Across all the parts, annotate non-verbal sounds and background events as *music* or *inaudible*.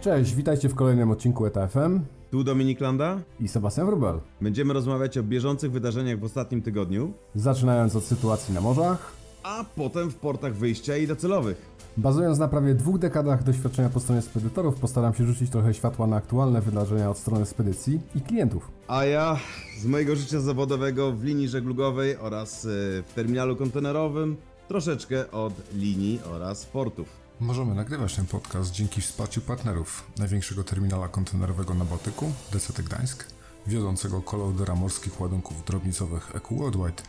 Cześć, witajcie w kolejnym odcinku ETFM Tu Dominik Landa. i Sebastian Wrubel. Będziemy rozmawiać o bieżących wydarzeniach w ostatnim tygodniu, Zaczynając od sytuacji na morzach, a potem w portach wyjścia i docelowych. bazując na prawie dwóch dekadach doświadczenia po stronie spedytorów, postaram się rzucić trochę światła na aktualne wydarzenia od strony spedycji i klientów. A ja z mojego życia zawodowego w linii żeglugowej oraz y, w terminalu kontenerowym troszeczkę od linii oraz portów. Możemy nagrywać ten podcast dzięki wsparciu partnerów największego terminala kontenerowego na Bałtyku, DCT Gdańsk, wiodącego kolodera morskich ładunków drobnicowych EQ Worldwide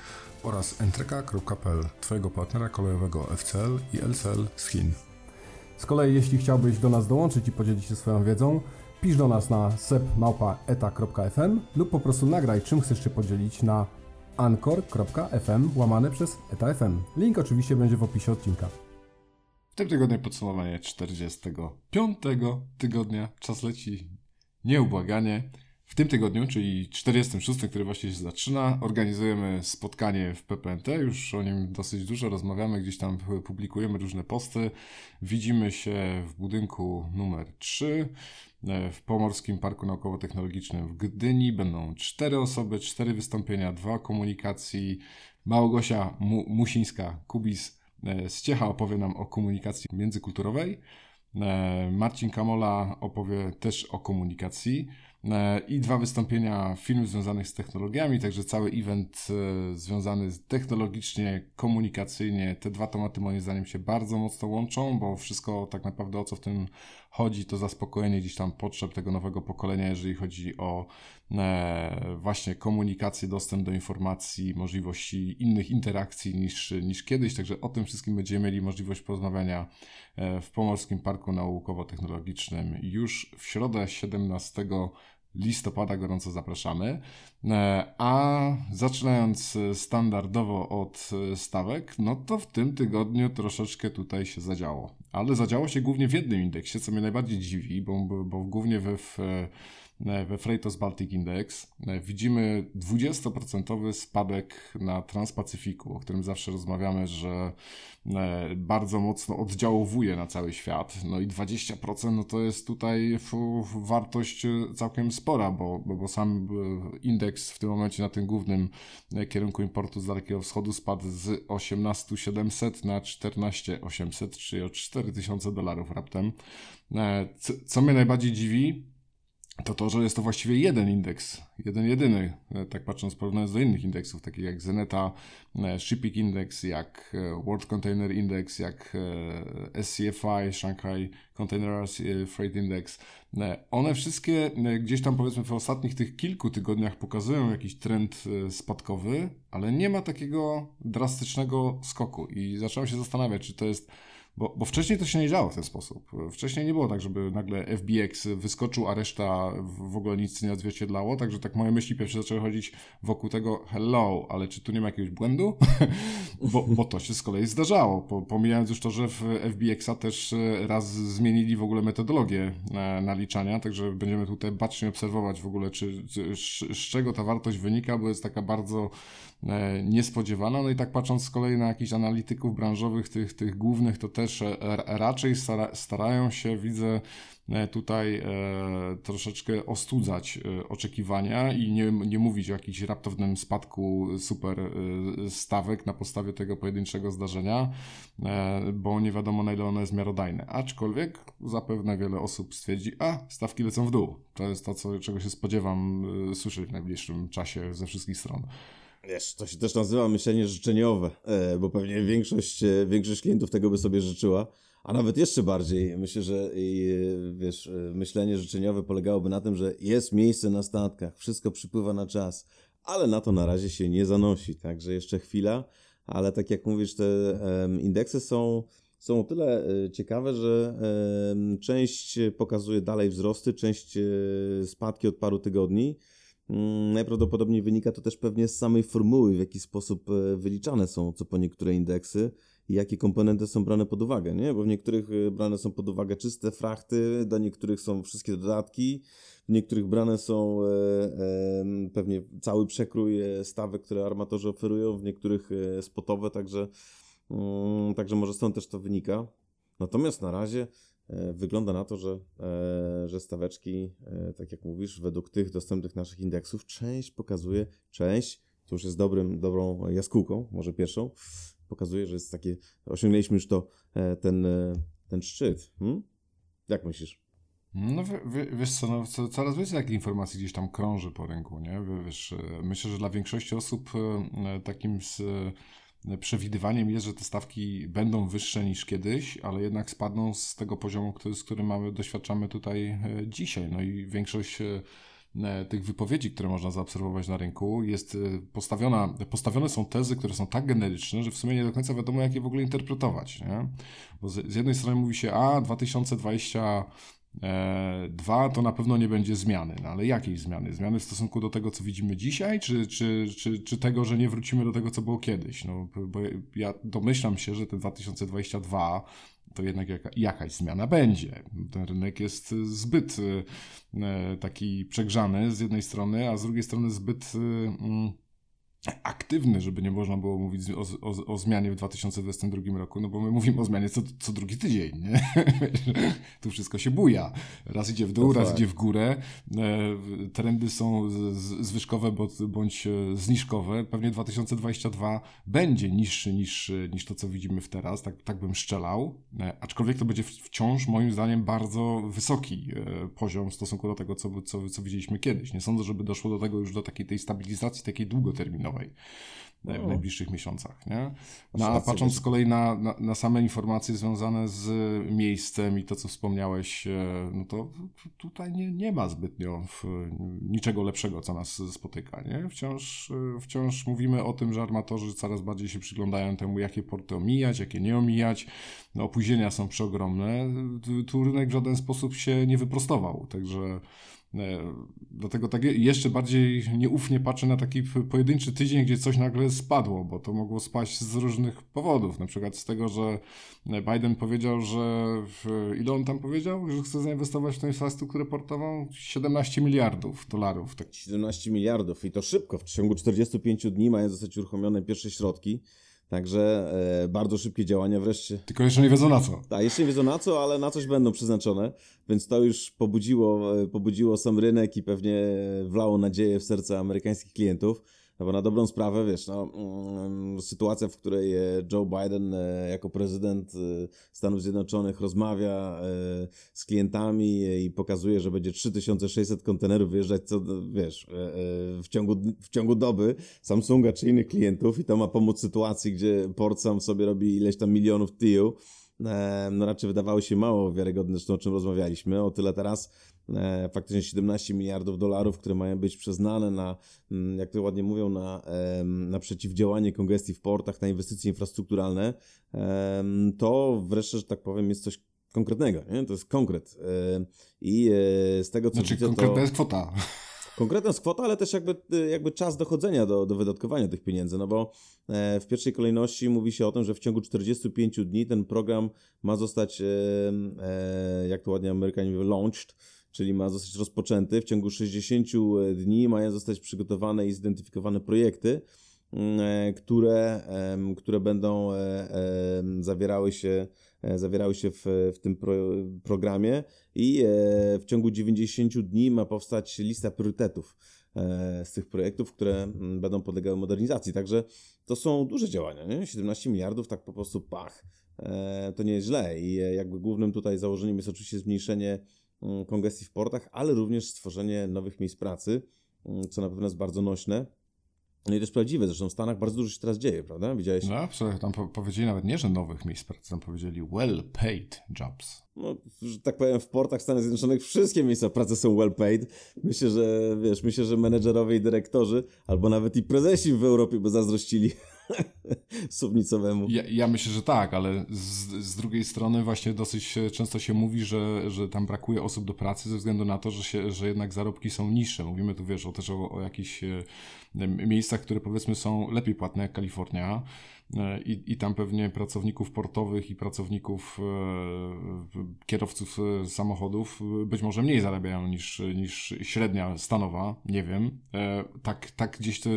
oraz entreka.pl, Twojego partnera kolejowego FCL i LCL z Chin. Z kolei jeśli chciałbyś do nas dołączyć i podzielić się swoją wiedzą, pisz do nas na sepmałpa.eta.fm lub po prostu nagraj czym chcesz się podzielić na anchor.fm łamane przez etafm. Link oczywiście będzie w opisie odcinka. Tym tygodniu podsumowanie 45 tygodnia. Czas leci nieubłaganie. W tym tygodniu, czyli 46, który właśnie się zaczyna, organizujemy spotkanie w PPNT. Już o nim dosyć dużo rozmawiamy, gdzieś tam publikujemy różne posty. Widzimy się w budynku numer 3 e, w Pomorskim Parku Naukowo-Technologicznym w Gdyni. Będą cztery osoby, cztery wystąpienia, dwa komunikacji. Małgosia Mu- Musińska-Kubis e, z Ciecha opowie nam o komunikacji międzykulturowej. E, Marcin Kamola opowie też o komunikacji E, i dwa wystąpienia filmów związanych z technologiami, także cały event związany technologicznie, komunikacyjnie. Te dwa tematy moim zdaniem się bardzo mocno łączą, bo wszystko tak naprawdę o co w tym chodzi, to zaspokojenie gdzieś tam potrzeb tego nowego pokolenia, jeżeli chodzi o e, właśnie komunikację, dostęp do informacji, możliwości innych interakcji niż, niż kiedyś. Także o tym wszystkim będziemy mieli możliwość porozmawiania e, w Pomorskim Parku Naukowo-Technologicznym już w środę 17 listopada gorąco zapraszamy. E, A zaczynając standardowo od stawek, no to w tym tygodniu troszeczkę tutaj się zadziało. Ale zadziało się głównie w jednym indeksie, co mnie najbardziej dziwi, bo, bo, głównie we, w, we Freightos Baltic Index widzimy 20% spadek na Transpacyfiku, o którym zawsze rozmawiamy, że bardzo mocno oddziałowuje na cały świat. No i 20% no to jest tutaj wartość całkiem spora, bo, bo, sam indeks w tym momencie na tym głównym kierunku importu z Dalekiego Wschodu spadł z 18700 na 14800, czyli o 4000 dolarów raptem. Co mnie najbardziej dziwi, to to, że jest to właściwie jeden indeks, jeden jedyny, tak patrząc porównując do innych indeksów, takich jak Zeneta, Shipping Index, jak World Container Index, jak SCFI, Shanghai Containers Freight Index. One wszystkie gdzieś tam powiedzmy w ostatnich tych kilku tygodniach pokazują jakiś trend spadkowy, ale nie ma takiego drastycznego skoku i zacząłem się zastanawiać, czy to jest bo, bo wcześniej to się nie działo w ten sposób. Wcześniej nie było tak, żeby nagle FBX wyskoczył, a reszta w ogóle nic nie odzwierciedlało. Także tak moje myśli pierwsze zaczęły chodzić wokół tego hello, ale czy tu nie ma jakiegoś błędu? *laughs* bo, bo to się z kolei zdarzało. Po, pomijając już to, że w FBX-a też raz zmienili w ogóle metodologię naliczania, także będziemy tutaj bacznie obserwować w ogóle, czy, czy z czego ta wartość wynika, bo jest taka bardzo niespodziewana. No i tak patrząc z kolei na jakichś analityków branżowych, tych, tych głównych, to też raczej stara, starają się, widzę, tutaj e, troszeczkę ostudzać e, oczekiwania i nie, nie mówić o jakimś raptownym spadku super e, stawek na podstawie tego pojedynczego zdarzenia, e, bo nie wiadomo na ile ono jest miarodajne. Aczkolwiek zapewne wiele osób stwierdzi, a stawki lecą w dół. To jest to, co, czego się spodziewam e, słyszeć w najbliższym czasie ze wszystkich stron. Wiesz, to się też nazywa myślenie życzeniowe, e, bo pewnie większość, e, większość klientów tego by sobie życzyła, a nawet jeszcze bardziej. Myślę, że wiesz, myślenie życzeniowe polegałoby na tym, że jest miejsce na statkach, wszystko przypływa na czas, ale na to na razie się nie zanosi, także jeszcze chwila, ale tak jak mówisz, te indeksy są, są o tyle ciekawe, że część pokazuje dalej wzrosty, część spadki od paru tygodni. Najprawdopodobniej wynika to też pewnie z samej formuły, w jaki sposób wyliczane są co po niektóre indeksy i jakie komponenty są brane pod uwagę, nie? Bo w niektórych brane są pod uwagę czyste frachty, do niektórych są wszystkie dodatki, w niektórych brane są e, e, pewnie cały przekrój stawek, które armatorzy oferują, w niektórych spotowe, także, mm, także może stąd też to wynika. Natomiast na razie e, wygląda na to, że, e, że staweczki, e, tak jak mówisz, według tych dostępnych naszych indeksów, część pokazuje, część, to już jest dobrym, dobrą jaskółką, może pierwszą, pokazuje, że jest takie, osiągnęliśmy już to, e, ten, e, ten szczyt. Hmm? Jak myślisz? No wie, wie, wiesz co, no, co, coraz więcej takich informacji gdzieś tam krąży po rynku, nie? Wiesz, e, myślę, że dla większości osób e, takim z, e, przewidywaniem jest, że te stawki będą wyższe niż kiedyś, ale jednak spadną z tego poziomu, który, z którym mamy, doświadczamy tutaj e, dzisiaj. No i większość e, e, tych wypowiedzi, które można zaobserwować na rynku, jest postawiona, postawione są tezy, które są tak generyczne, że w sumie nie do końca wiadomo, jak je w ogóle interpretować. Nie? Bo z, z jednej strony mówi się, a 2020 E, Dwa, to na pewno nie będzie zmiany. No ale jakiej zmiany? Zmiany w stosunku do tego, co widzimy dzisiaj, czy, czy, czy, czy tego, że nie wrócimy do tego, co było kiedyś? No, bo ja domyślam się, że ten 2022 to jednak jaka, jakaś zmiana będzie. Ten rynek jest zbyt e, taki przegrzany z jednej strony, a z drugiej strony zbyt. Mm, aktywny, żeby nie można było mówić o, o, o, zmianie w 2022 roku, no bo my mówimy o zmianie co, co drugi tydzień, nie? *laughs* tu wszystko się buja. Raz idzie w dół, raz idzie w górę. E, trendy są zwyżkowe bądź e, zniżkowe. Pewnie 2022 będzie niższy niż, niż to, co widzimy w teraz, tak, tak bym szczelał. E, aczkolwiek to będzie wciąż, moim zdaniem, bardzo wysoki poziom w stosunku do tego, co, co, co widzieliśmy kiedyś. Nie sądzę, żeby doszło do tego już do takiej tej stabilizacji, takiej długoterminowej w o. najbliższych miesiącach. Nie? No, a patrząc z kolei na, na, na, same informacje związane z miejscem i to, co wspomniałeś, e, no to tutaj nie, nie ma zbytnio w, niczego lepszego, co nas spotyka. Nie? Wciąż, e, wciąż mówimy o tym, że armatorzy coraz bardziej się przyglądają temu, jakie porty omijać, jakie nie omijać. No, opóźnienia są przeogromne. Tu rynek w żaden sposób się nie wyprostował, także dlatego tak jeszcze bardziej nieufnie patrzę na taki pojedynczy tydzień, gdzie coś nagle spadło, bo to mogło spaść z różnych powodów. Na przykład z tego, że Biden powiedział, że ile on tam powiedział, że chce zainwestować w tę infrastrukturę portową? 17 miliardów dolarów. Tak. 17 miliardów i to szybko. W ciągu 45 dni mają zostać uruchomione pierwsze środki. Także e, bardzo szybkie działania wreszcie. Tylko jeszcze nie wiedzą na co. Tak, jeszcze nie wiedzą na co, ale na coś będą przeznaczone, więc to już pobudziło, e, pobudziło sam rynek i pewnie wlało nadzieję w serce amerykańskich klientów. No bo na dobrą sprawę, wiesz, no, mm, sytuacja, w której e, Joe Biden e, jako prezydent e, Stanów Zjednoczonych rozmawia z klientami i pokazuje, że będzie 3600 kontenerów wyjeżdżać, co, wiesz, w ciągu, w ciągu doby Samsunga czy innych klientów i to ma pomóc sytuacji, gdzie port sam sobie robi ileś tam milionów TIU, no raczej wydawały się mało wiarygodne, zresztą o czym rozmawialiśmy. O tyle teraz e, faktycznie 17 miliardów dolarów, które mają być przyznane na, mm, jak to ładnie mówią, na, na przeciwdziałanie kongestii w portach, na inwestycje infrastrukturalne, to wreszcie, że tak powiem, jest coś konkretnego, nie? To jest konkret. E, I e, z tego co znaczy, widzę, konkretna to... jest kwota. Konkretna kwota, ale też jakby, jakby czas dochodzenia do, do wydatkowania tych pieniędzy, no bo e, w pierwszej kolejności mówi się o tym, że w ciągu 45 dni ten program ma zostać, e, e, jak to ładnie Amerykanie mówią, launched, czyli ma zostać rozpoczęty. W ciągu 60 dni mają zostać przygotowane i zidentyfikowane projekty, mm, które, które będą zawierały się zawierały się w, w tym pro, programie i e, w ciągu 90 dni ma powstać lista priorytetów e, z tych projektów, które będą podlegały modernizacji. Także to są duże działania, nie? 17 miliardów, tak po prostu pach. To nie jest źle i jakby głównym tutaj założeniem jest oczywiście zmniejszenie kongestii w portach, ale również stworzenie nowych miejsc pracy, co na pewno jest bardzo nośne. No i to jest prawdziwe, zresztą w Stanach bardzo dużo się teraz dzieje, prawda? Widziałeś? No, tam po powiedzieli nawet nie, że nowych miejsc pracy, tam powiedzieli well paid jobs. No, że tak powiem, w portach Stanów Zjednoczonych wszystkie miejsca pracy są well paid. Myślę, że wiesz, myślę, że menedżerowie i dyrektorzy, albo nawet i prezesi w Europie by zazdrościli Subnicowemu. Ja, ja, myślę, że tak, ale z, z, drugiej strony właśnie dosyć często się mówi, że, że tam brakuje osób do pracy ze względu na to, że, się, że jednak zarobki są niższe. Mówimy tu, wiesz, o, też o, o jakichś e, miejscach, które powiedzmy są lepiej płatne jak Kalifornia. E, I, I tam pewnie pracowników portowych i pracowników e, kierowców samochodów być może mniej zarabiają niż, niż średnia stanowa, nie wiem. Tak, tak gdzieś to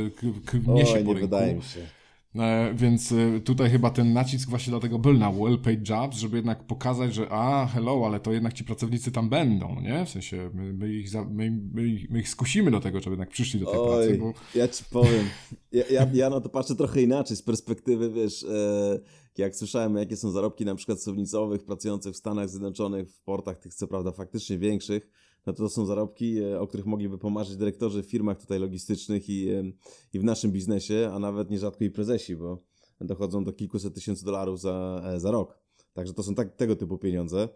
mnie się po nie wydaje mi się. E, więc e, tutaj chyba ten nacisk właśnie dlatego był na well-paid jobs, żeby jednak pokazać, że a, hello, ale to jednak ci pracownicy tam będą, nie? W sensie my, my, ich, za, my, my, ich, my ich skusimy do tego, żeby jednak przyszli do tej Oj, pracy. Bo... Ja ci powiem, ja, ja, ja na to patrzę trochę inaczej, z perspektywy, wiesz, e, jak słyszałem, jakie są zarobki na przykład sownicowych pracujących w Stanach Zjednoczonych, w portach tych co prawda faktycznie większych, no to, to są zarobki, e, o których mogliby pomarzyć dyrektorzy w firmach tutaj logistycznych i, e, i w naszym biznesie, a nawet nierzadko i prezesi, bo dochodzą do kilkuset tysięcy dolarów za, e, za rok. Także to są tak, tego typu pieniądze.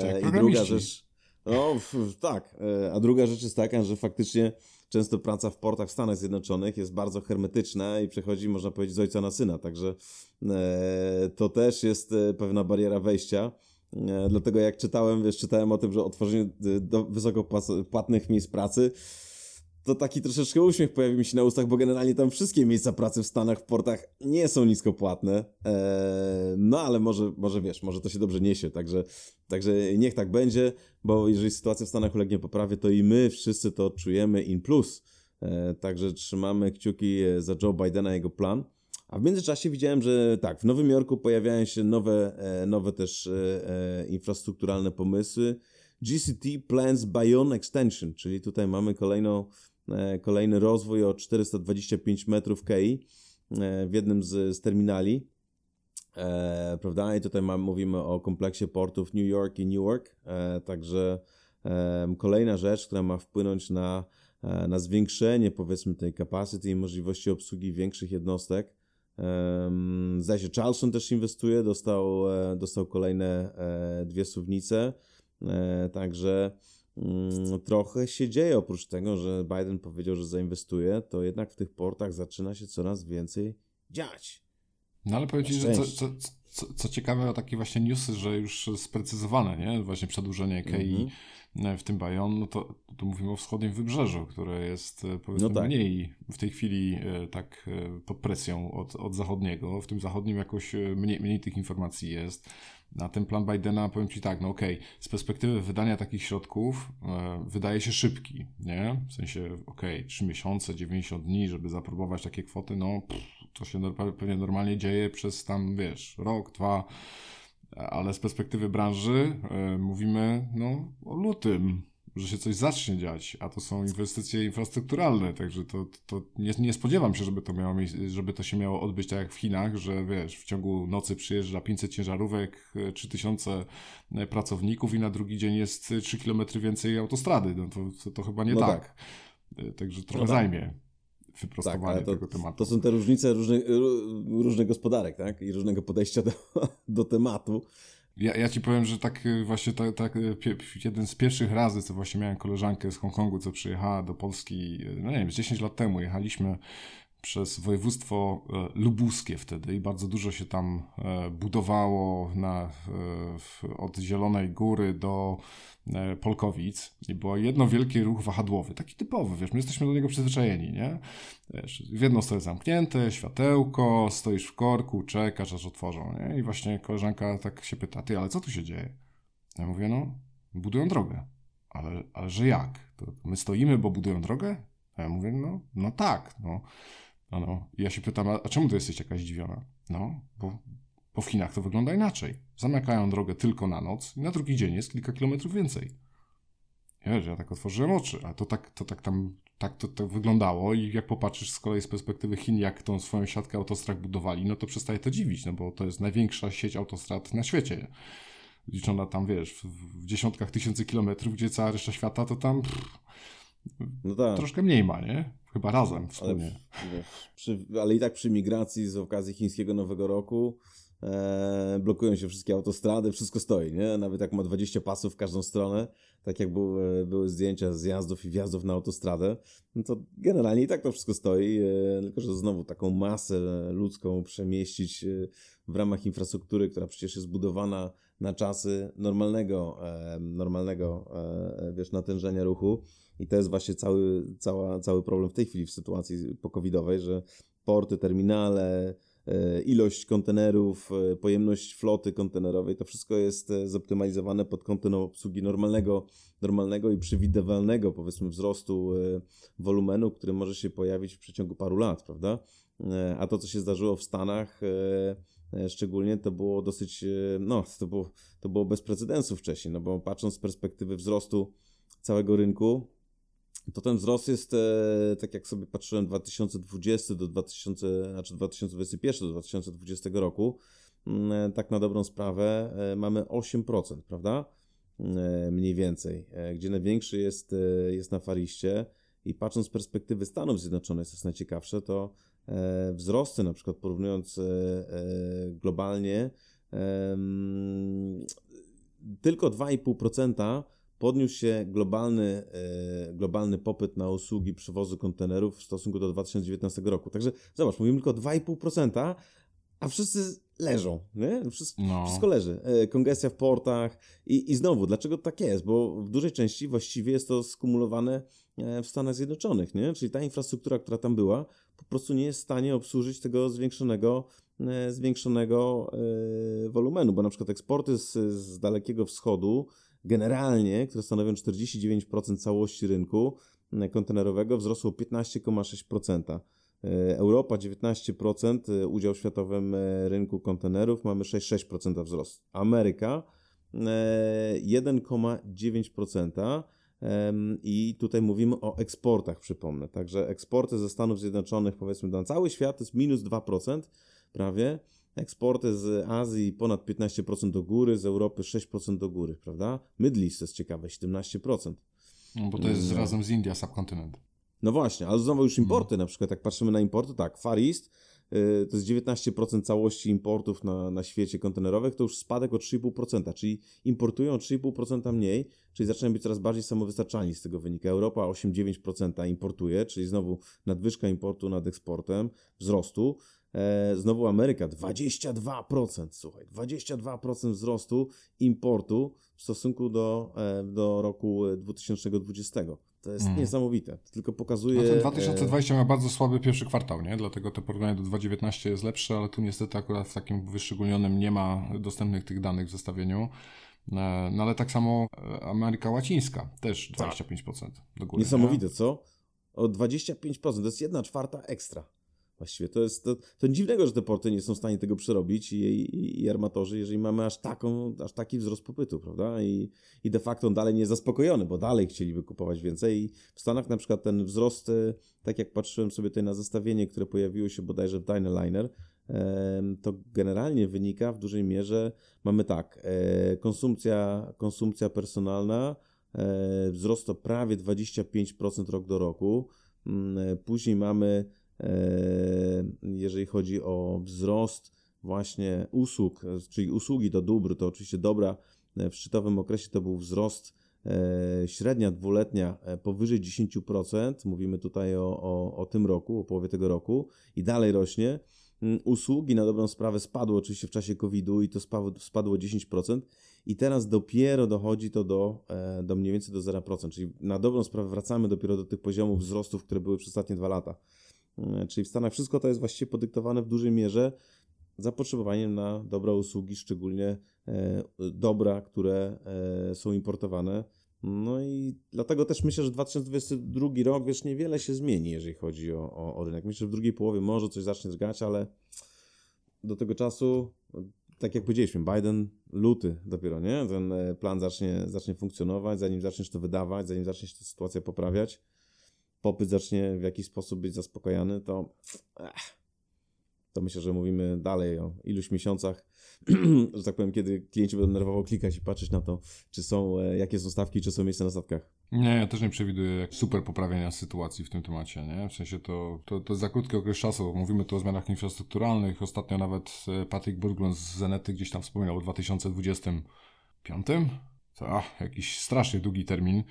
Tak, I druga rzecz, no tak, a druga rzecz jest taka, że faktycznie często praca w portach w Stanach Zjednoczonych jest bardzo hermetyczna i przechodzi, można powiedzieć, z ojca na syna, także to też jest pewna bariera wejścia. E, dlatego jak czytałem, wiesz, czytałem o tym, że otworzenie e, do wysoko płatnych miejsc pracy, to taki troszeczkę uśmiech pojawił mi się na ustach, bo generalnie tam wszystkie miejsca pracy w Stanach, w portach nie są nisko płatne. Eee, no ale może, może wiesz, może to się dobrze niesie, także, także niech tak będzie, bo jeżeli sytuacja w Stanach ulegnie poprawie, to i my wszyscy to czujemy in plus. Eee, także trzymamy kciuki za Joe Bidena i jego plan. A w międzyczasie widziałem, że tak, w Nowym Jorku pojawiają się nowe, e, nowe też e, e, infrastrukturalne pomysły. GCT Plans Bayonne Extension, czyli tutaj mamy kolejną, kolejny rozwój o 425 metrów KI w jednym z, z terminali. E, prawda? I tutaj mamy, mówimy o kompleksie portów New York i Newark. E, także e, kolejna rzecz, która ma wpłynąć na, na zwiększenie powiedzmy tej capacity i możliwości obsługi większych jednostek. Zdaje się, Charleston też inwestuje, dostał, e, dostał kolejne e, dwie suwnice, e, także mm, trochę się dzieje oprócz tego, że Biden powiedział, że zainwestuje, to jednak w tych portach zaczyna się coraz więcej dziać. No ale powiem Ci, że co, co, co, co, ciekawe, takie właśnie newsy, że już sprecyzowane, nie? Właśnie przedłużenie KI mm -hmm. W tym Bayon, no to, to mówimy o wschodnim wybrzeżu, które jest e, powiedzmy no tak. mniej w tej chwili e, tak pod presją od, od zachodniego. W tym zachodnim jakoś mniej, mniej tych informacji jest. Na ten plan Bidena powiem Ci tak, no okej, okay, z perspektywy wydania takich środków e, wydaje się szybki, nie? W sensie, okej, okay, 3 miesiące, 90 dni, żeby zaprobować takie kwoty, no pff, to się pewnie normalnie dzieje przez tam, wiesz, rok, dwa, ale z perspektywy branży e, mówimy, no, o lutym, że się coś zacznie dziać, a to są inwestycje infrastrukturalne, także to, to nie, nie spodziewam się, żeby to, miało, żeby to się miało odbyć tak jak w Chinach, że wiesz, w ciągu nocy przyjeżdża 500 ciężarówek, 3000 e, pracowników i na drugi dzień jest 3 km więcej autostrady, no to, to, to chyba nie no tak. tak. E, także trochę no tak. zajmie wyprostowanie tak, to, tego tematu. To są te różnice różnych, różnych gospodarek, tak? I różnego podejścia do, *laughs* do tematu. Ja, ja ci powiem, że tak y, właśnie tak, tak jeden z pierwszych razy, co właśnie miałem koleżankę z Hongkongu, co przyjechała do Polski, y, no nie wiem, 10 lat temu jechaliśmy przez województwo lubuskie wtedy i bardzo dużo się tam budowało na, od Zielonej Góry do Polkowic i było jedno wielki ruch wahadłowy, taki typowy, wiesz, my jesteśmy do niego przyzwyczajeni, nie? Wiesz, w jedną stronę zamknięte, światełko, stoisz w korku, czekasz aż otworzą, nie? I właśnie koleżanka tak się pyta, ty, ale co tu się dzieje? Ja mówię, no, budują drogę. Ale, ale że jak? To my stoimy, bo budują drogę? A ja mówię, no, no tak, no. No, no. I ja się pytam, a czemu to jesteś jakaś zdziwiona? No, bo, bo w Chinach to wygląda inaczej. Zamykają drogę tylko na noc i na drugi dzień jest kilka kilometrów więcej. Wiesz, ja tak otworzyłem oczy, a to tak, to tak tam tak to tak wyglądało i jak popatrzysz z kolei z perspektywy Chin, jak tą swoją siatkę autostrad budowali, no to przestaje to dziwić, no bo to jest największa sieć autostrad na świecie. Liczona tam, wiesz, w, w dziesiątkach tysięcy kilometrów, gdzie cała reszta świata to tam pff, no tak. troszkę mniej ma, nie? Chyba razem wspólnie. Ale, przy, ale i tak przy migracji z okazji chińskiego Nowego Roku e, blokują się wszystkie autostrady, wszystko stoi, nie? Nawet jak ma 20 pasów w każdą stronę, tak jak były, były zdjęcia zjazdów i wjazdów na autostradę, no to generalnie i tak to wszystko stoi, e, tylko że znowu taką masę ludzką przemieścić e, w ramach infrastruktury, która przecież jest zbudowana na czasy normalnego, e, normalnego e, wiesz, natężenia ruchu, i to jest właśnie cały, cała, cały problem w tej chwili w sytuacji pokowidowej, że porty, terminale, e, ilość kontenerów, e, pojemność floty kontenerowej, to wszystko jest e, zoptymalizowane pod kątem obsługi normalnego, normalnego i przewidywalnego, powiedzmy, wzrostu wolumenu, który może się pojawić w przeciągu paru lat, prawda? e, a to, co się zdarzyło w Stanach, szczególnie to było dosyć, no, to było, to było bez precedensu wcześniej, no bo patrząc z perspektywy wzrostu całego rynku, to ten wzrost jest, tak jak sobie patrzyłem, 2020 do 2000, znaczy 2021 do 2020 roku, mm, tak na dobrą sprawę, mamy 8%, prawda? Mniej więcej, gdzie największy jest, jest na Fariście i patrząc z perspektywy Stanów Zjednoczonych, co jest najciekawsze, to e, wzrosty, na przykład porównując e, e, globalnie, tylko 2,5% podniósł się globalny, globalny popyt na usługi przewozu kontenerów w stosunku do 2019 roku. Także zobacz, mówimy tylko 2,5%, a wszyscy leżą, nie? Wszystko, no. wszystko leży. E, kongestia w portach i, i znowu, dlaczego tak jest? Bo w dużej części właściwie jest to skumulowane e, w Stanach Zjednoczonych, nie? Czyli ta infrastruktura, która tam była, po prostu nie jest w stanie obsłużyć tego zwiększonego, e, zwiększonego wolumenu, bo na przykład eksporty z, z Dalekiego Wschodu generalnie, które stanowią 49% całości rynku kontenerowego, wzrosło 15,6%. E, Europa 19% e, udział w światowym e, rynku kontenerów, mamy 6,6% wzrost. Ameryka 1,9% i tutaj mówimy o eksportach, przypomnę. Także eksporty ze Stanów Zjednoczonych, powiedzmy, na cały świat to jest minus 2% prawie. Eksporty z Azji ponad 15% do góry, z Europy 6% do góry, prawda? East jest ciekawe, 17%. No bo to jest no. razem z India subkontynent. No właśnie, ale znowu już importy, na przykład jak patrzymy na importy, tak, Far East yy, to jest 19% całości importów na, na świecie kontenerowych, to już spadek o 3,5%, czyli importują o 3,5% mniej, czyli zaczynają być coraz bardziej samowystarczalni z tego wynika. Europa 8-9% importuje, czyli znowu nadwyżka importu nad eksportem, wzrostu. E, znowu Ameryka 22%, słuchaj, 22% wzrostu importu w stosunku do, e, do roku 2020. To jest mm. niesamowite. To tylko pokazuje. No ten 2020 miał bardzo słaby pierwszy kwartał, nie? Dlatego to porównanie do 2019 jest lepsze, ale tu niestety akurat w takim wyszczególnionym nie ma dostępnych tych danych w zestawieniu. E, no ale tak samo Ameryka Łacińska też 25% tak. do góry. Niesamowite, nie? co? O 25%, to jest jedna czwarta ekstra. Właściwie to jest to, to dziwnego, że te porty nie są w stanie tego przerobić i, i, i, armatorzy, jeżeli mamy aż, taką, aż taki wzrost popytu, prawda? I, I de facto on dalej nie jest zaspokojony, bo dalej chcieliby kupować więcej. I w Stanach na przykład ten wzrost, e, tak jak patrzyłem sobie tutaj na zestawienie, które pojawiło się bodajże w Dynaliner, to generalnie wynika w dużej mierze, mamy tak, e, konsumpcja, konsumpcja personalna, e, wzrost o prawie 25% rok do roku, mm, później mamy jeżeli chodzi o wzrost właśnie usług, czyli usługi do dóbr, to oczywiście dobra w szczytowym okresie to był wzrost e, średnia dwuletnia e, powyżej 10%, mówimy tutaj o, o, o tym roku, o połowie tego roku i dalej rośnie. Mm, usługi na dobrą sprawę spadły oczywiście w czasie COVID-u i to spadło, spadło 10% i teraz dopiero dochodzi to do, do mniej więcej do 0%, czyli na dobrą sprawę wracamy dopiero do tych poziomów wzrostów, które były przez ostatnie dwa lata. E, czyli w Stanach wszystko to jest właściwie podyktowane w dużej mierze zapotrzebowaniem na dobra usługi, szczególnie e, dobra, które e, są importowane. No i dlatego też myślę, że 2022 rok, wiesz, niewiele się zmieni, jeżeli chodzi o, o, o rynek. Myślę, że w drugiej połowie może coś zacznie drgać, ale do tego czasu, tak jak powiedzieliśmy, Biden luty dopiero, nie? Ten plan zacznie, zacznie funkcjonować, zanim zaczniesz to wydawać, zanim zacznie się ta sytuacja poprawiać popyt zacznie w jakiś sposób być zaspokajany, to, ech, to myślę, że mówimy dalej o iluś miesiącach, *clears throat* że tak powiem, kiedy klienci będą nerwowo klikać i patrzeć na to, czy są, e, jakie są stawki, czy są miejsca na statkach. Nie, ja też nie przewiduję super poprawienia sytuacji w tym temacie, nie? W sensie to, to, to jest za krótki okres czasu. Mówimy tu o zmianach infrastrukturalnych. Ostatnio nawet e, Patryk Burglund z Zenety gdzieś tam wspominał o 2025. To, ach, jakiś strasznie długi termin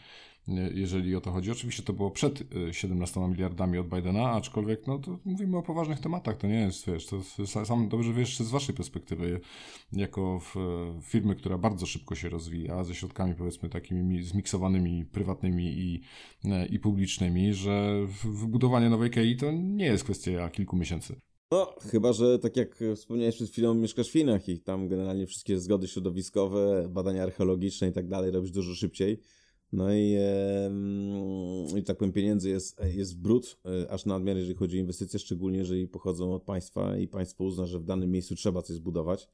jeżeli o to chodzi. Oczywiście to było przed 17 y, miliardami od Bidena, aczkolwiek no to mówimy o poważnych tematach, to nie jest, wiesz, to sam dobrze wiesz z waszej perspektywy, jako w, firmy, która bardzo szybko się rozwija, ze środkami powiedzmy takimi zmiksowanymi, prywatnymi i, e, i publicznymi, że wybudowanie nowej KI to nie jest kwestia kilku miesięcy. No, chyba, że tak jak wspomniałeś przed chwilą, mieszkasz w Chinach i tam generalnie wszystkie zgody środowiskowe, badania archeologiczne i tak dalej robisz dużo szybciej No i, e, i tak powiem, pieniędzy jest, jest brud, e, aż nadmiar, jeżeli chodzi o inwestycje, szczególnie jeżeli pochodzą od państwa i państwo uzna, że w danym miejscu trzeba coś zbudować.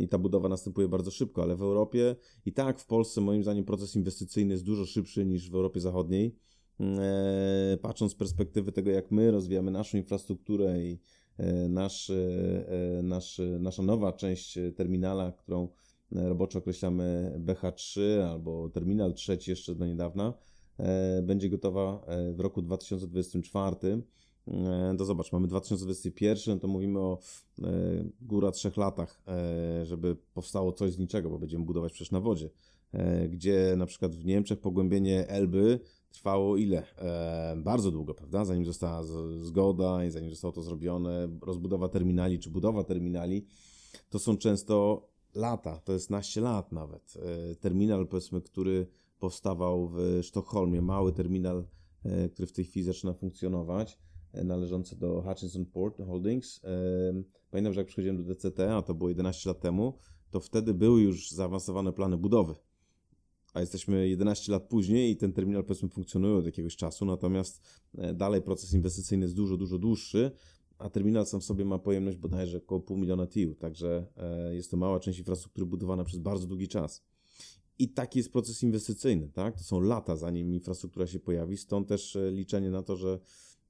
I ta budowa następuje bardzo szybko, ale w Europie i tak w Polsce, moim zdaniem, proces inwestycyjny jest dużo szybszy niż w Europie Zachodniej. E, patrząc z perspektywy tego, jak my rozwijamy naszą infrastrukturę i nasz, nasz, nasza nowa część terminala, którą roboczo określamy BH3 albo terminal trzeci jeszcze do niedawna, e, będzie gotowa e, w roku 2024. E, to zobacz, mamy 2021, to mówimy o góra trzech latach, żeby powstało coś z niczego, bo będziemy budować przecież na wodzie. Gdzie na przykład w Niemczech pogłębienie Elby trwało ile? bardzo długo, prawda? Zanim została zgoda i zanim zostało to zrobione, rozbudowa terminali czy budowa terminali, to są często lata, to jest naście lat nawet. E, terminal, powiedzmy, który powstawał w Sztokholmie, mały terminal, e, który w tej chwili zaczyna funkcjonować, e, należący do Hutchinson Port Holdings. Pamiętam, że jak przychodziłem do DCT, a to było 11 lat temu, to wtedy były już zaawansowane plany budowy. A jesteśmy 11 lat później i ten terminal powiedzmy funkcjonuje od jakiegoś czasu, natomiast dalej proces inwestycyjny jest dużo, dużo dłuższy a terminal sam w sobie ma pojemność bodajże około pół miliona TIU, także e, jest to mała część infrastruktury budowana przez bardzo długi czas. I taki jest proces inwestycyjny, tak? To są lata, zanim infrastruktura się pojawi, stąd też e, liczenie na to, że,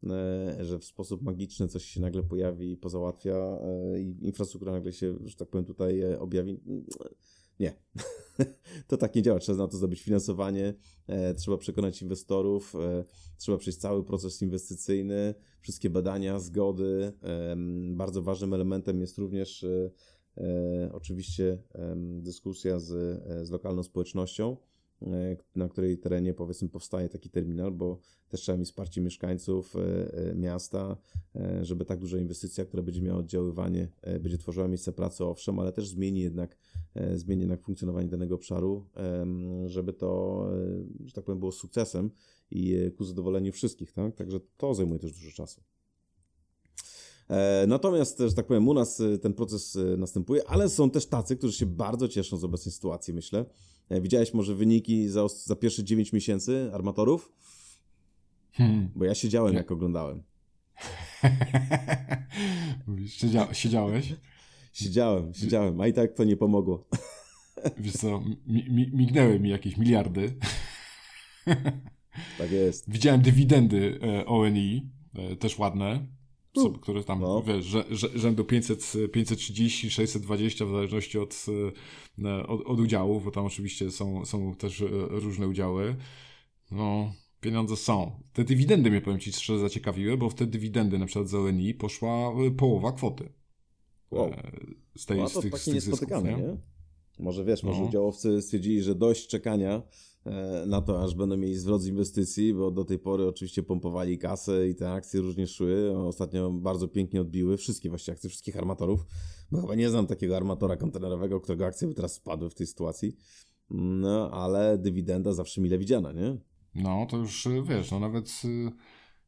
e, że w sposób magiczny coś się nagle pojawi i pozałatwia i infrastruktura nagle się, że tak powiem, tutaj objawi. Nie. *laughs* to tak nie działa. Trzeba na to zdobyć finansowanie, e, trzeba przekonać inwestorów, e, trzeba przejść cały proces inwestycyjny, wszystkie badania, zgody. E, bardzo ważnym elementem jest również e, e, oczywiście dyskusja z, e, z lokalną społecznością na której terenie powiedzmy powstaje taki terminal, bo też trzeba mieć wsparcie mieszkańców e, e, miasta, żeby tak duża inwestycja, która będzie miała oddziaływanie, będzie tworzyła miejsce pracy, owszem, ale też zmieni jednak, zmieni jednak funkcjonowanie danego obszaru, żeby to, że tak powiem, było sukcesem i ku zadowoleniu wszystkich, tak? Także to zajmuje też dużo czasu. Natomiast, że tak powiem, u nas ten proces następuje, ale są też tacy, którzy się bardzo cieszą z obecnej sytuacji, myślę, E, widziałeś może wyniki za, za pierwsze 9 miesięcy armatorów? Hmm. Bo ja siedziałem, jak oglądałem. Siedzia siedziałeś? Siedziałem, siedziałem, a i tak to nie pomogło. Wiesz co, mi, mi, mignęły mi jakieś miliardy. Tak jest. Widziałem dywidendy e, ONI, e, też ładne które tam, no. wiesz, rzędu 500, 530, 620 w zależności od, e, od, od udziałów, bo tam oczywiście są, są też e, różne udziały. No, pieniądze są. Te dywidendy mnie, powiem Ci szczerze, zaciekawiły, bo w te dywidendy na przykład z ONI poszła e, połowa kwoty. Wow. Z, tej, no, to z tych, z tych zysków, nie? nie? Może wiesz, może no. udziałowcy stwierdzili, że dość czekania, na to, aż będą mieli zwrot z inwestycji, bo do tej pory oczywiście pompowali kasę i te akcje różnie szły. Ostatnio bardzo pięknie odbiły wszystkie właściwie akcje wszystkich armatorów, bo chyba nie znam takiego armatora kontenerowego, którego akcje by teraz spadły w tej sytuacji. No, ale dywidenda zawsze mile widziana, nie? No, to już wiesz, no nawet,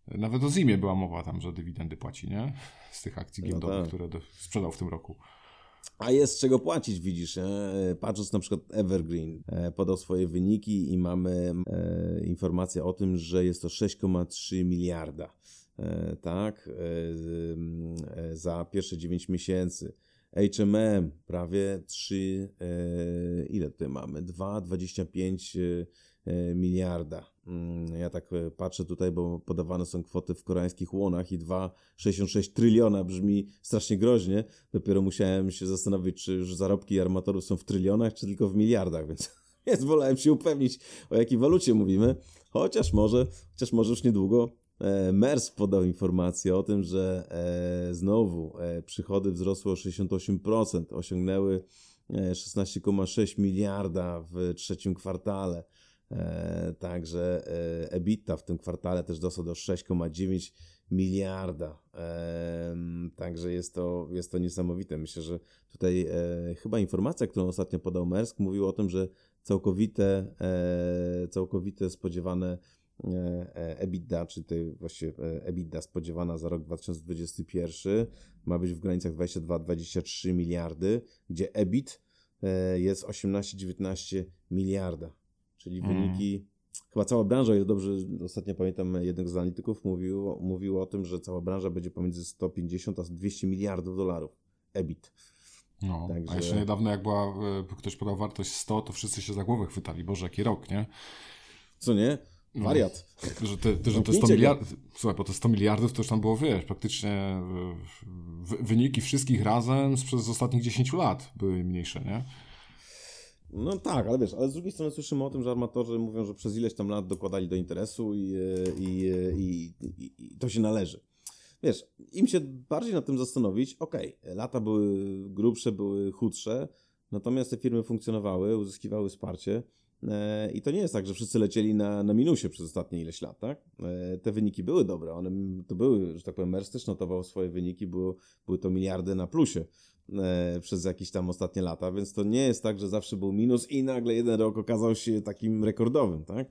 nawet o Zimie była mowa tam, że dywidendy płaci, nie? Z tych akcji no giełdowych, no tak. które sprzedał w tym roku. A jest czego płacić, widzisz. E? Patrząc na przykład Evergreen e, podał swoje wyniki i mamy e, informację o tym, że jest to 6,3 miliarda. Tak, za pierwsze 9 miesięcy. HMM prawie 3, ile tutaj mamy? 2,25 E, miliarda. Mm, ja tak e, patrzę tutaj, bo podawane są kwoty w koreańskich łonach i 2,66 tryliona brzmi strasznie groźnie. Dopiero musiałem się zastanowić, czy już zarobki armatorów są w trylionach, czy tylko w miliardach, *laughs* więc, więc wolałem się upewnić, o jakiej walucie mówimy. Chociaż może, chociaż może już niedługo e, MERS podał informację o tym, że znowu przychody wzrosły o 68%, osiągnęły 16,6 miliarda w trzecim kwartale. E, także e, EBITDA w tym kwartale też dostał do 6,9 miliarda. E, także jest to, jest to niesamowite. Myślę, że tutaj chyba informacja, którą ostatnio podał Mersk, mówił o tym, że całkowite, całkowite spodziewane EBITDA, czy tej właściwie EBITDA spodziewana za rok 2021 ma być w granicach 22-23 miliardy, gdzie EBIT jest 18-19 miliarda czyli Mm. wyniki, chyba cała branża, ile dobrze ostatnio pamiętam, jednego z analityków mówił, mówił o tym, że cała branża będzie pomiędzy 150 a 200 miliardów dolarów EBIT. No, Także- a jeszcze niedawno jak była, e, ktoś podał wartość 100, to wszyscy się za głowę chwytali. Boże, jaki rok, nie? Co nie? No. Wariat. Że te, te, że te 100 Zamknijcie go. miliardów, słuchaj, bo te 100 miliardów to już tam było, wiesz, praktycznie e, wyniki wszystkich razem z- przez ostatnich 10 lat były mniejsze, nie? No tak, ale wiesz, ale z drugiej strony słyszymy o tym, że armatorzy mówią, że przez ileś tam lat dokładali do interesu i, e, i, e, i, i, i to się należy. Wiesz, im się bardziej nad tym zastanowić, okej, lata były grubsze, były chudsze, natomiast te firmy funkcjonowały, uzyskiwały wsparcie e, i to nie jest tak, że wszyscy lecieli na, na minusie przez ostatnie ileś lat, tak? E, te wyniki były dobre, one to były, że tak powiem, Merz też notował swoje wyniki, było, były to miliardy na plusie przez jakieś tam ostatnie lata, więc to nie jest tak, że zawsze był minus i nagle jeden rok okazał się takim rekordowym, tak?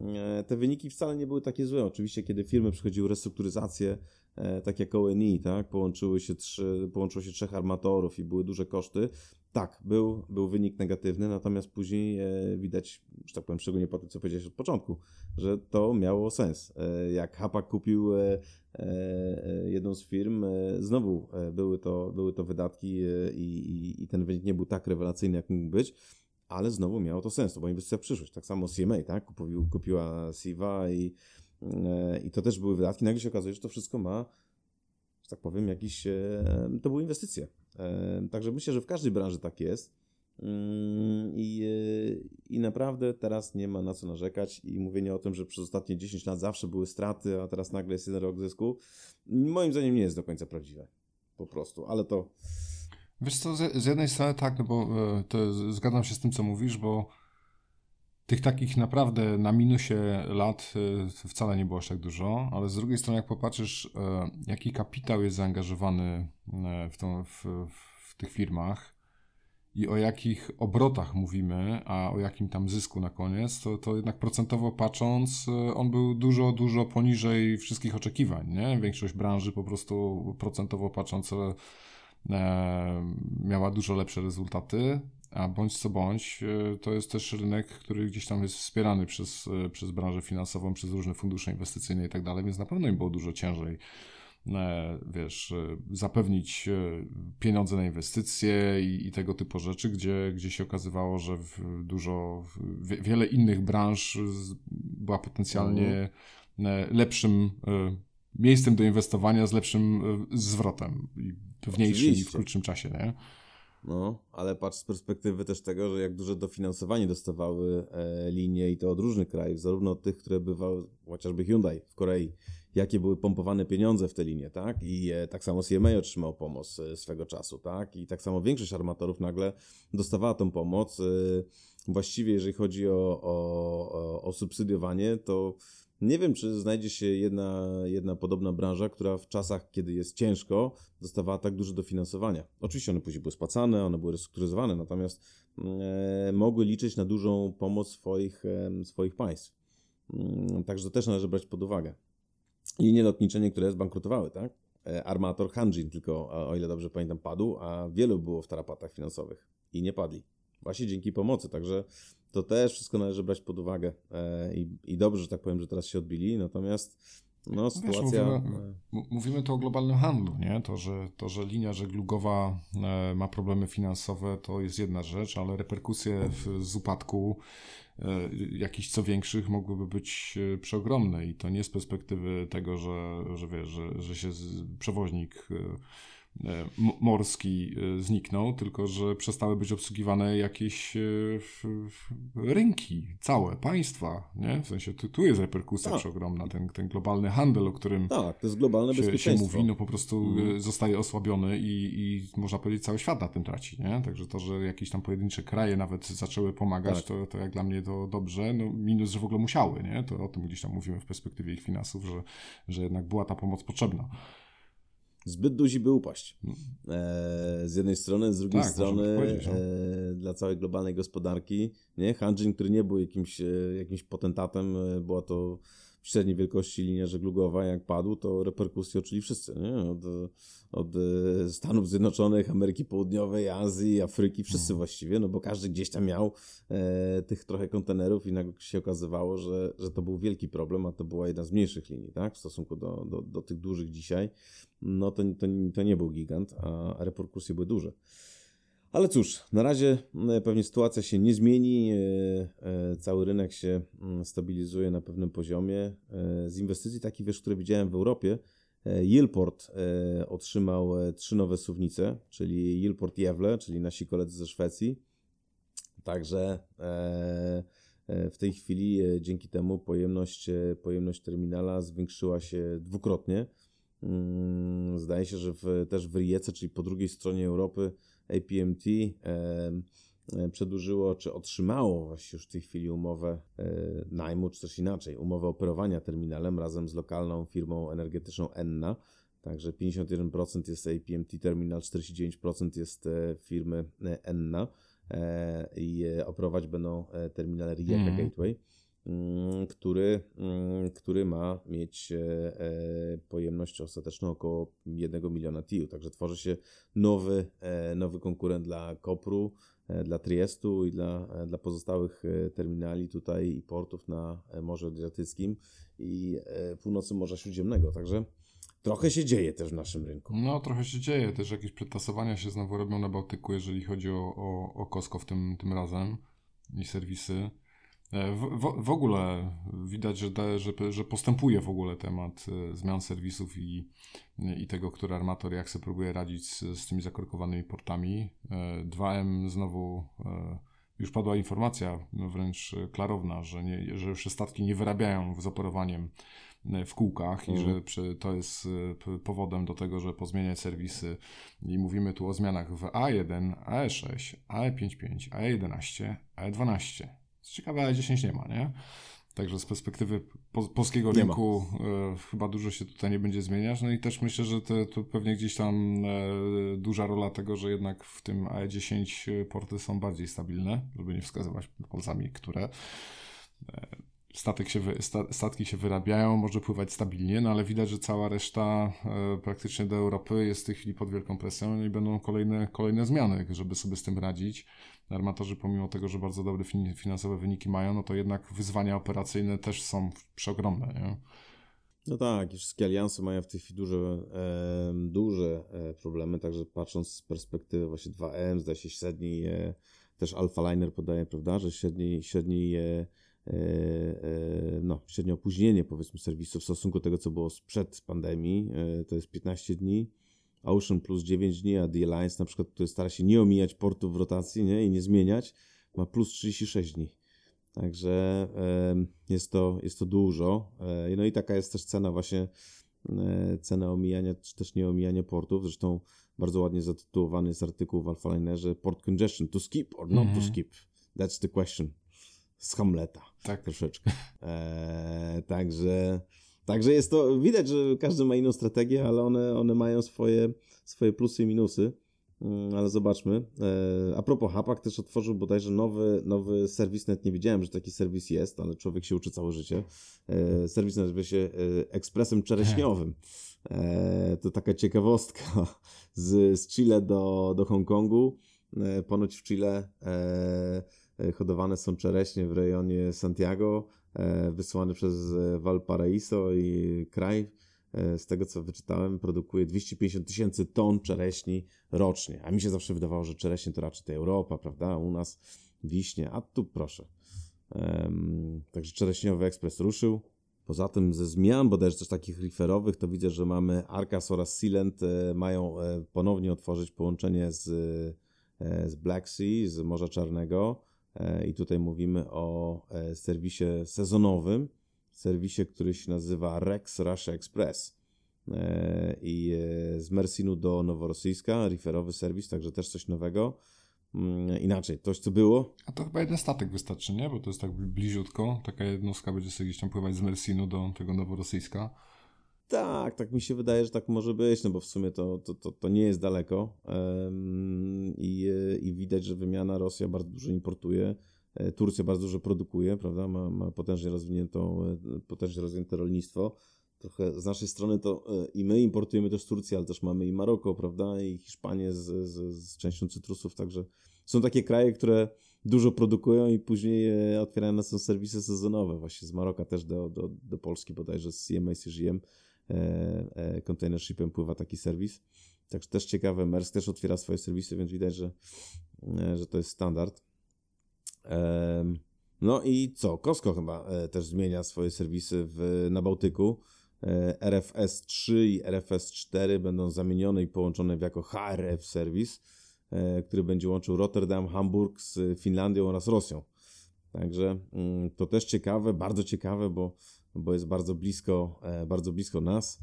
E, Te wyniki wcale nie były takie złe. Oczywiście, kiedy firmy przechodziły restrukturyzację, e, tak jak ONI, tak, połączyły się trzy, połączyło się trzech armatorów i były duże koszty, tak, był, był wynik negatywny, natomiast później e, widać, że tak powiem, szczególnie po tym, co powiedziałeś od początku, że to miało sens. E, Jak Hapak kupił e, e, e, jedną z firm, e, znowu były to, były to wydatki i, i, i ten wynik nie był tak rewelacyjny, jak mógł być, ale znowu miało to sens, to była inwestycja w przyszłość. Tak samo CMA, tak? Kupił, kupiła Siva i, i to też były wydatki. Nagle się okazuje, że to wszystko ma, że tak powiem, jakiś, to były inwestycje. Także myślę, że w każdej branży tak jest. Mm, I, e, I naprawdę teraz nie ma na co narzekać i mówienie o tym, że przez ostatnie 10 lat zawsze były straty, a teraz nagle jest jeden rok zysku, moim zdaniem nie jest do końca prawdziwe. Po prostu, ale to Wiesz co, z, jednej strony tak, no bo e, to zgadzam się z tym, co mówisz, bo tych takich naprawdę na minusie lat e, wcale nie było aż tak dużo, ale z drugiej strony jak popatrzysz, e, jaki kapitał jest zaangażowany e, w, tą, w, w tych firmach i o jakich obrotach mówimy, a o jakim tam zysku na koniec, to, to jednak procentowo patrząc, on był dużo, dużo poniżej wszystkich oczekiwań, nie? Większość branży po prostu procentowo patrząc miała dużo lepsze rezultaty, a bądź co bądź, e, to jest też rynek, który gdzieś tam jest wspierany przez, e, przez branżę finansową, przez różne fundusze inwestycyjne i tak dalej, więc na pewno im było dużo ciężej e, wiesz, zapewnić pieniądze na inwestycje i, i tego typu rzeczy, gdzie, gdzie się okazywało, że w dużo, w, wiele innych branż była potencjalnie e, lepszym miejscem do inwestowania z lepszym zwrotem i pewniejszym i w krótszym czasie, nie? No, ale patrz z perspektywy też tego, że jak duże dofinansowanie dostawały e, linie i to od różnych krajów, zarówno od tych, które bywały, chociażby Hyundai w Korei, jakie były pompowane pieniądze w te linie, tak? I e, tak samo CMA otrzymał pomoc e, swego czasu, tak? I tak samo większość armatorów nagle dostawała tą pomoc. E, właściwie, jeżeli chodzi o, o, o, o subsydiowanie, to nie wiem, czy znajdzie się jedna, jedna podobna branża, która w czasach, kiedy jest ciężko, dostawała tak duże dofinansowania. Oczywiście one później były spłacane, one były restrukturyzowane, natomiast e, mogły liczyć na dużą pomoc swoich, e, swoich państw. Mm, Także to też należy brać pod uwagę. Linie lotnicze niektóre zbankrutowały, tak? E, Armator Hanjin tylko, o ile dobrze pamiętam, padł, a wielu było w tarapatach finansowych i nie padli. Właśnie dzięki pomocy, także to też wszystko należy brać pod uwagę e, i, i dobrze, że tak powiem, że teraz się odbili, natomiast no, Wiesz, sytuacja... mówimy, m- mówimy tu o globalnym handlu, nie? To, że, to, że linia żeglugowa e, ma problemy finansowe, to jest jedna rzecz, ale reperkusje w, z upadku e, jakichś co większych mogłyby być przeogromne i to nie z perspektywy tego, że, że wiesz, że, że się przewoźnik morski e, zniknął, tylko że przestały być obsługiwane jakieś e, rynki, całe, państwa, nie? W sensie tu, tu jest reperkusja Tak. przeogromna, ten, ten globalny handel, o którym Tak, to jest globalne się, się bezpieczeństwo. mówi, no po prostu Mhm. e, zostaje osłabiony i, i można powiedzieć cały świat na tym traci, nie? Także to, że jakieś tam pojedyncze kraje nawet zaczęły pomagać, Tak. to, to jak dla mnie to dobrze, no minus, że w ogóle musiały, nie? To o tym gdzieś tam mówimy w perspektywie ich finansów, że, że jednak była ta pomoc potrzebna. Zbyt duzi by upaść. Mm. E, z jednej strony, z drugiej Tak, strony no. e, dla całej globalnej gospodarki, nie? Hanjin, który nie był jakimś, e, jakimś potentatem, e, była to średniej wielkości linia żeglugowa, jak padł, to reperkusje odczuli wszyscy, nie? Od, od e, Stanów Zjednoczonych, Ameryki Południowej, Azji, Afryki, wszyscy Mhm. właściwie, no bo każdy gdzieś tam miał e, tych trochę kontenerów i nagle się okazywało, że, że to był wielki problem, a to była jedna z mniejszych linii, tak? W stosunku do, do, do tych dużych dzisiaj, no to, to, to nie był gigant, a reperkusje były duże. Ale cóż, na razie e, pewnie sytuacja się nie zmieni. e, e, Cały rynek się mm, stabilizuje na pewnym poziomie. E, Z inwestycji takich, wiesz, które widziałem w Europie, Yilport otrzymał trzy nowe suwnice, czyli Yilport Jewle, czyli nasi koledzy ze Szwecji. Także w tej chwili dzięki temu pojemność, pojemność terminala zwiększyła się dwukrotnie. Mm, Zdaje się, że w, też w Rijece, czyli po drugiej stronie Europy, APMT przedłużyło, czy otrzymało właściwie już w tej chwili umowę e, najmu, czy też inaczej, umowę operowania terminalem razem z lokalną firmą energetyczną Enna. Także 51% jest APMT Terminal, 49% jest e, firmy e, Enna i operować będą terminal Rijeka Mhm. Gateway, mm, który, mm, który ma mieć e, e, pojemność ostateczną około 1 miliona TIU. Także tworzy się nowy, e, nowy konkurent dla Kopru, dla Triestu i dla, dla pozostałych terminali tutaj i portów na Morzu Adriatyckim i północy Morza Śródziemnego. Także trochę się dzieje też w naszym rynku. No, trochę się dzieje. Też jakieś przetasowania się znowu robią na Bałtyku, jeżeli chodzi o, o, o Kosko w tym, tym razem i serwisy. E, W, w, ogóle widać, że, te, że, że postępuje w ogóle temat e, zmian serwisów i, i tego, który armator jak sobie próbuje radzić z, z tymi zakorkowanymi portami. E, 2M znowu e, już padła informacja wręcz klarowna, że, nie, że już statki nie wyrabiają z operowaniem e, w kółkach i Mhm. że przy, to jest powodem do tego, że pozmieniać serwisy i mówimy tu o zmianach w A1, AE6, AE55, AE11, AE12. Co ciekawe, AE10 nie ma, nie? Także z perspektywy po, polskiego Nie rynku e, chyba dużo się tutaj nie będzie zmieniać. No i też myślę, że to, to pewnie gdzieś tam e, duża rola tego, że jednak w tym AE10 porty są bardziej stabilne, żeby nie wskazywać palcami, które. E, Statek się statki się wyrabiają, może pływać stabilnie, no ale widać, że cała reszta e, praktycznie do Europy jest w tej chwili pod wielką presją i będą kolejne, kolejne zmiany, żeby sobie z tym radzić. Armatorzy, pomimo tego, że bardzo dobre fin- finansowe wyniki mają, no to jednak wyzwania operacyjne też są przeogromne. Nie? No tak, i wszystkie alianse mają w tej chwili duże, e, duże e, problemy, także patrząc z perspektywy właśnie 2M, zdaje się średni, e, też Alpha Liner podaje, prawda, że średni, średni e, e, no, średnie opóźnienie powiedzmy serwisu w stosunku do tego, co było sprzed pandemii, e, to jest 15 dni, Ocean plus 9 dni, a The Alliance na przykład, który stara się nie omijać portów w rotacji nie, i nie zmieniać, ma plus 36 dni. Także jest to, jest to dużo. E, No i taka jest też cena właśnie, e, cena omijania, czy też nie omijania portów. Zresztą bardzo ładnie zatytułowany jest artykuł w Alpha Linerze Port Congestion, to skip or not to Mhm. skip? That's the question. Z Hamleta Tak. troszeczkę. E, także, także jest to, widać, że każdy ma inną strategię, ale one, one mają swoje, swoje plusy i minusy. Mm, Ale zobaczmy. E, a propos Hapak też otworzył bodajże nowy, nowy serwis, nawet nie wiedziałem, że taki serwis jest, ale człowiek się uczy całe życie. E, serwis nazywa się e, Ekspresem Czereśniowym. E, to taka ciekawostka z, z Chile do, do Hongkongu. Ponoć w Chile hodowane są czereśnie w rejonie Santiago, e, wysłane przez e, Valparaiso i kraj, e, z tego co wyczytałem, produkuje 250 tysięcy ton czereśni rocznie. A mi się zawsze wydawało, że czereśnie to raczej to Europa, prawda? U nas wiśnie, a tu proszę. Em, także czereśniowy ekspres ruszył. Poza tym ze zmian, bodajże też takich referowych, to widzę, że mamy Arcas oraz Silent e, mają e, ponownie otworzyć połączenie z, e, z Black Sea, z Morza Czarnego. E, I tutaj mówimy o e, serwisie sezonowym, serwisie, który się nazywa Rex Russia Express. E, I z Mersinu do Noworosyjska, referowy serwis, także też coś nowego. Mm, Inaczej, coś co było, A to chyba jeden statek wystarczy, nie? Bo to jest tak bli- bliziutko. Taka jednostka będzie sobie gdzieś tam pływać z Mersinu do tego Noworosyjska. Tak, tak mi się wydaje, że tak może być, no bo w sumie to, to, to, to nie jest daleko i, e, i widać, że wymiana Rosja bardzo dużo importuje e, Turcja bardzo dużo produkuje, prawda? Ma, ma potężnie, rozwiniętą, e, potężnie rozwinięte rolnictwo. Trochę z naszej strony to i my importujemy też z Turcji, ale też mamy i Maroko, prawda? I Hiszpanię z, z, z częścią cytrusów, także są takie kraje, które dużo produkują i później otwierają na są serwisy sezonowe. Właśnie z Maroka też do, do, do Polski bodajże z CMA CGM e, e, container shipem pływa taki serwis. Także też ciekawe, Mersk też otwiera swoje serwisy, więc widać, że, e, że to jest standard. No i co? Costco chyba też zmienia swoje serwisy w, na Bałtyku. RFS 3 i RFS 4 będą zamienione i połączone w jako HRF serwis, który będzie łączył Rotterdam, Hamburg z Finlandią oraz Rosją. Także mm, to też ciekawe, bardzo ciekawe, bo, bo jest bardzo blisko, bardzo blisko nas,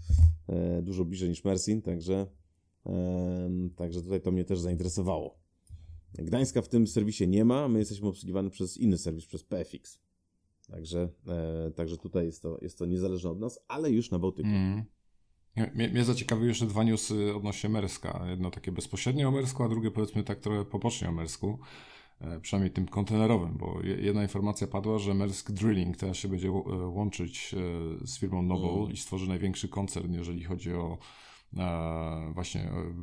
dużo bliżej niż Mersin, także Także tutaj to mnie też zainteresowało. Gdańska w tym serwisie nie ma, my jesteśmy obsługiwani przez inny serwis, przez PFX. Także, e, także tutaj jest to, jest to niezależne od nas, ale już na Bałtyku. Mm. Mnie, mnie zaciekawiły jeszcze dwa newsy odnośnie Merska. Jedno takie bezpośrednio o Mersku, a drugie powiedzmy tak trochę pobocznie o Mersku. E, przynajmniej tym kontenerowym, bo jedna informacja padła, że Maersk Drilling teraz się będzie e, łączyć z firmą Noble mm. i stworzy największy koncern, jeżeli chodzi o E, właśnie e,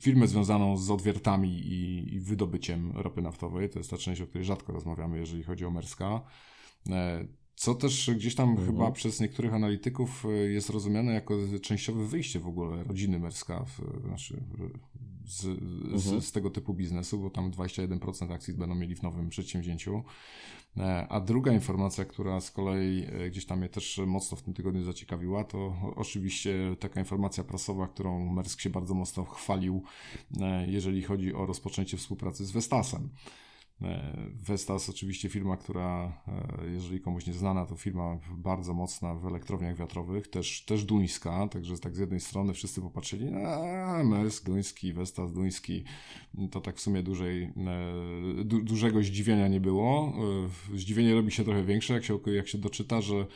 firmę związaną z odwiertami i, i, wydobyciem ropy naftowej. To jest ta część, o której rzadko rozmawiamy, jeżeli chodzi o Merska. E, co też gdzieś tam mhm. chyba przez niektórych analityków jest rozumiane jako częściowe wyjście w ogóle rodziny Merska, w, znaczy z, mhm. z, z, tego typu biznesu, bo tam 21% akcji będą mieli w nowym przedsięwzięciu. E, a druga informacja, która z kolei e, gdzieś tam mnie też mocno w tym tygodniu zaciekawiła, to oczywiście taka informacja prasowa, którą Mersk się bardzo mocno chwalił, e, jeżeli chodzi o rozpoczęcie współpracy z Vestasem. E, Vestas oczywiście firma, która, e, jeżeli komuś nie znana, to firma bardzo mocna w elektrowniach wiatrowych, też, też duńska, także tak z jednej strony wszyscy popatrzyli, a Maersk duński, Vestas duński, to tak w sumie dużej, e, du, dużego zdziwienia nie było. Zdziwienie robi się trochę większe, jak się, jak się doczyta, że,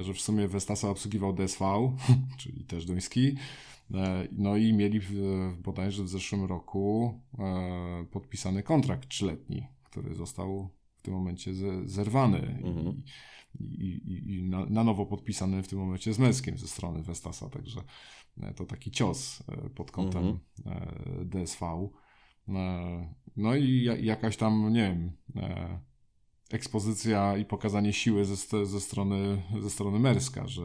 że w sumie Vestasa obsługiwał DSV, *laughs* czyli też duński, E, no i mieli bodajże w zeszłym roku e, podpisany kontrakt trzyletni, który został w tym momencie zerwany mhm. i, i, i na, na, nowo podpisany w tym momencie z Melskiem ze strony Vestasa, także e, to taki cios pod kątem mhm. DSV. No i jakaś tam, nie wiem, ekspozycja i pokazanie siły ze, ze, strony, ze strony Merska, że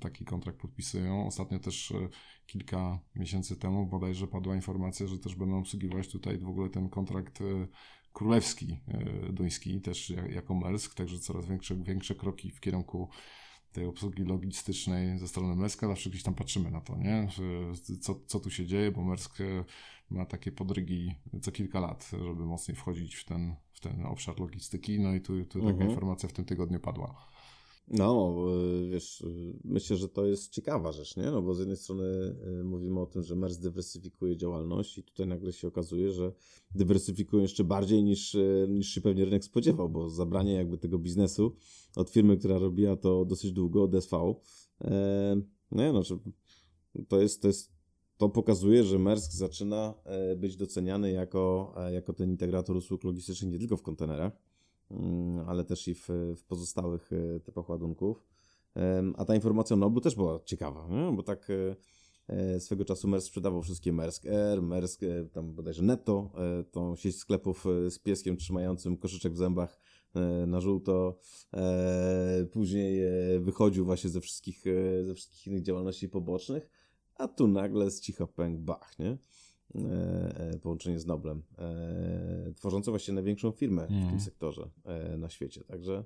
taki kontrakt podpisują. Ostatnio też e, kilka miesięcy temu bodajże padła informacja, że też będą obsługiwać tutaj w ogóle ten kontrakt e, królewski e, duński, też jako Mersk, także coraz większe, większe kroki w kierunku tej obsługi logistycznej ze strony Merska, zawsze gdzieś tam patrzymy na to, nie? Co, co tu się dzieje, bo Mersk ma takie podrygi co kilka lat, żeby mocniej wchodzić w ten, w ten obszar logistyki. No i tu, tu taka mhm. informacja w tym tygodniu padła. No, e, wiesz, e, myślę, że to jest ciekawa rzecz, nie? No bo z jednej strony e, mówimy o tym, że MERS dywersyfikuje działalność i tutaj nagle się okazuje, że dywersyfikują jeszcze bardziej niż, niż się pewnie rynek spodziewał, bo zabranie jakby tego biznesu od firmy, która robiła to dosyć długo, DSV, e, no, to jest, to jest to pokazuje, że Maersk zaczyna e, być doceniany jako, e, jako ten integrator usług logistycznych nie tylko w kontenerach, mm, ale też i w, w pozostałych e, typach ładunków. A ta informacja o Noblu też była ciekawa, nie? bo tak swego czasu Maersk sprzedawał wszystkie Maersk Air, Maersk tam bodajże Netto, tą sieć sklepów z pieskiem trzymającym koszyczek w zębach na żółto. Później wychodził właśnie ze wszystkich, ze wszystkich innych działalności pobocznych a tu nagle z cicha pęk bach, nie? E, e, połączenie z Noblem, e, tworzące właśnie największą firmę mm. w tym mhm. sektorze e, na świecie. Także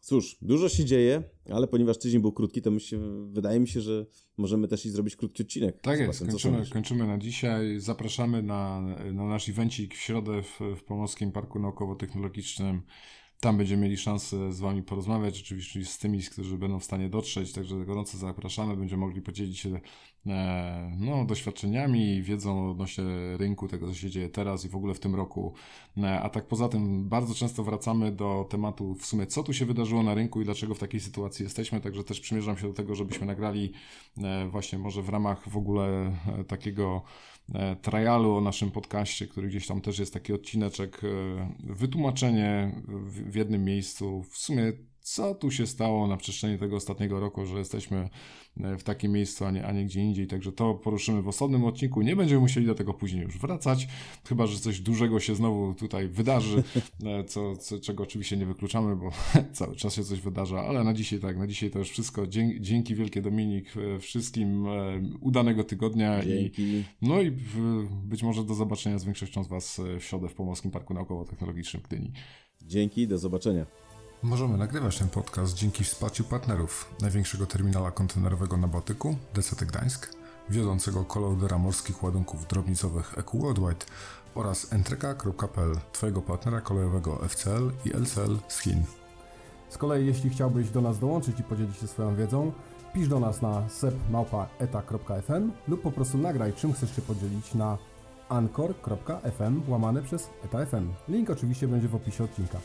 cóż, dużo się dzieje, ale ponieważ tydzień był krótki, to myślę, wydaje mi się, że możemy też i zrobić krótki odcinek. Tak jest, kończymy, kończymy na dzisiaj. Zapraszamy na, na nasz evencik w środę w, w Pomorskim Parku Naukowo-Technologicznym tam będziemy mieli szansę z Wami porozmawiać, oczywiście z tymi, którzy będą w stanie dotrzeć, także gorąco zapraszamy. Będziemy mogli podzielić się no, doświadczeniami wiedzą odnośnie rynku, tego co się dzieje teraz i w ogóle w tym roku. E, A tak poza tym bardzo często wracamy do tematu w sumie co tu się wydarzyło na rynku i dlaczego w takiej sytuacji jesteśmy, także też przymierzam się do tego, żebyśmy nagrali e, właśnie może w ramach w ogóle e, takiego e, trialu o naszym podcaście, który gdzieś tam też jest taki odcineczek, e, wytłumaczenie w jednym miejscu w sumie co tu się stało na przestrzeni tego ostatniego roku, że jesteśmy e, w takim miejscu, a nie, a nie gdzie indziej. Także to poruszymy w osobnym odcinku. Nie będziemy musieli do tego później już wracać, chyba że coś dużego się znowu tutaj wydarzy, e, co, co, czego oczywiście nie wykluczamy, bo *laughs* cały czas się coś wydarza, ale na dzisiaj tak, na dzisiaj to już wszystko. Dzięki, dzięki wielkie Dominik, e, wszystkim udanego tygodnia i Dzięki. no i być może do zobaczenia z większością z Was w środę w Pomorskim Parku Naukowo-Technologicznym Gdyni. Dzięki, do zobaczenia. Możemy nagrywać ten podcast dzięki wsparciu partnerów największego terminala kontenerowego na Bałtyku, DCT Gdańsk, wiodącego kolodera morskich ładunków drobnicowych EQ Worldwide oraz entreka.pl, Twojego partnera kolejowego FCL i LCL z Chin. Z kolei jeśli chciałbyś do nas dołączyć i podzielić się swoją wiedzą, pisz do nas na sepmałpa.eta.fm lub po prostu nagraj czym chcesz się podzielić na anchor.fm łamane przez eta.fm. Link oczywiście będzie w opisie odcinka.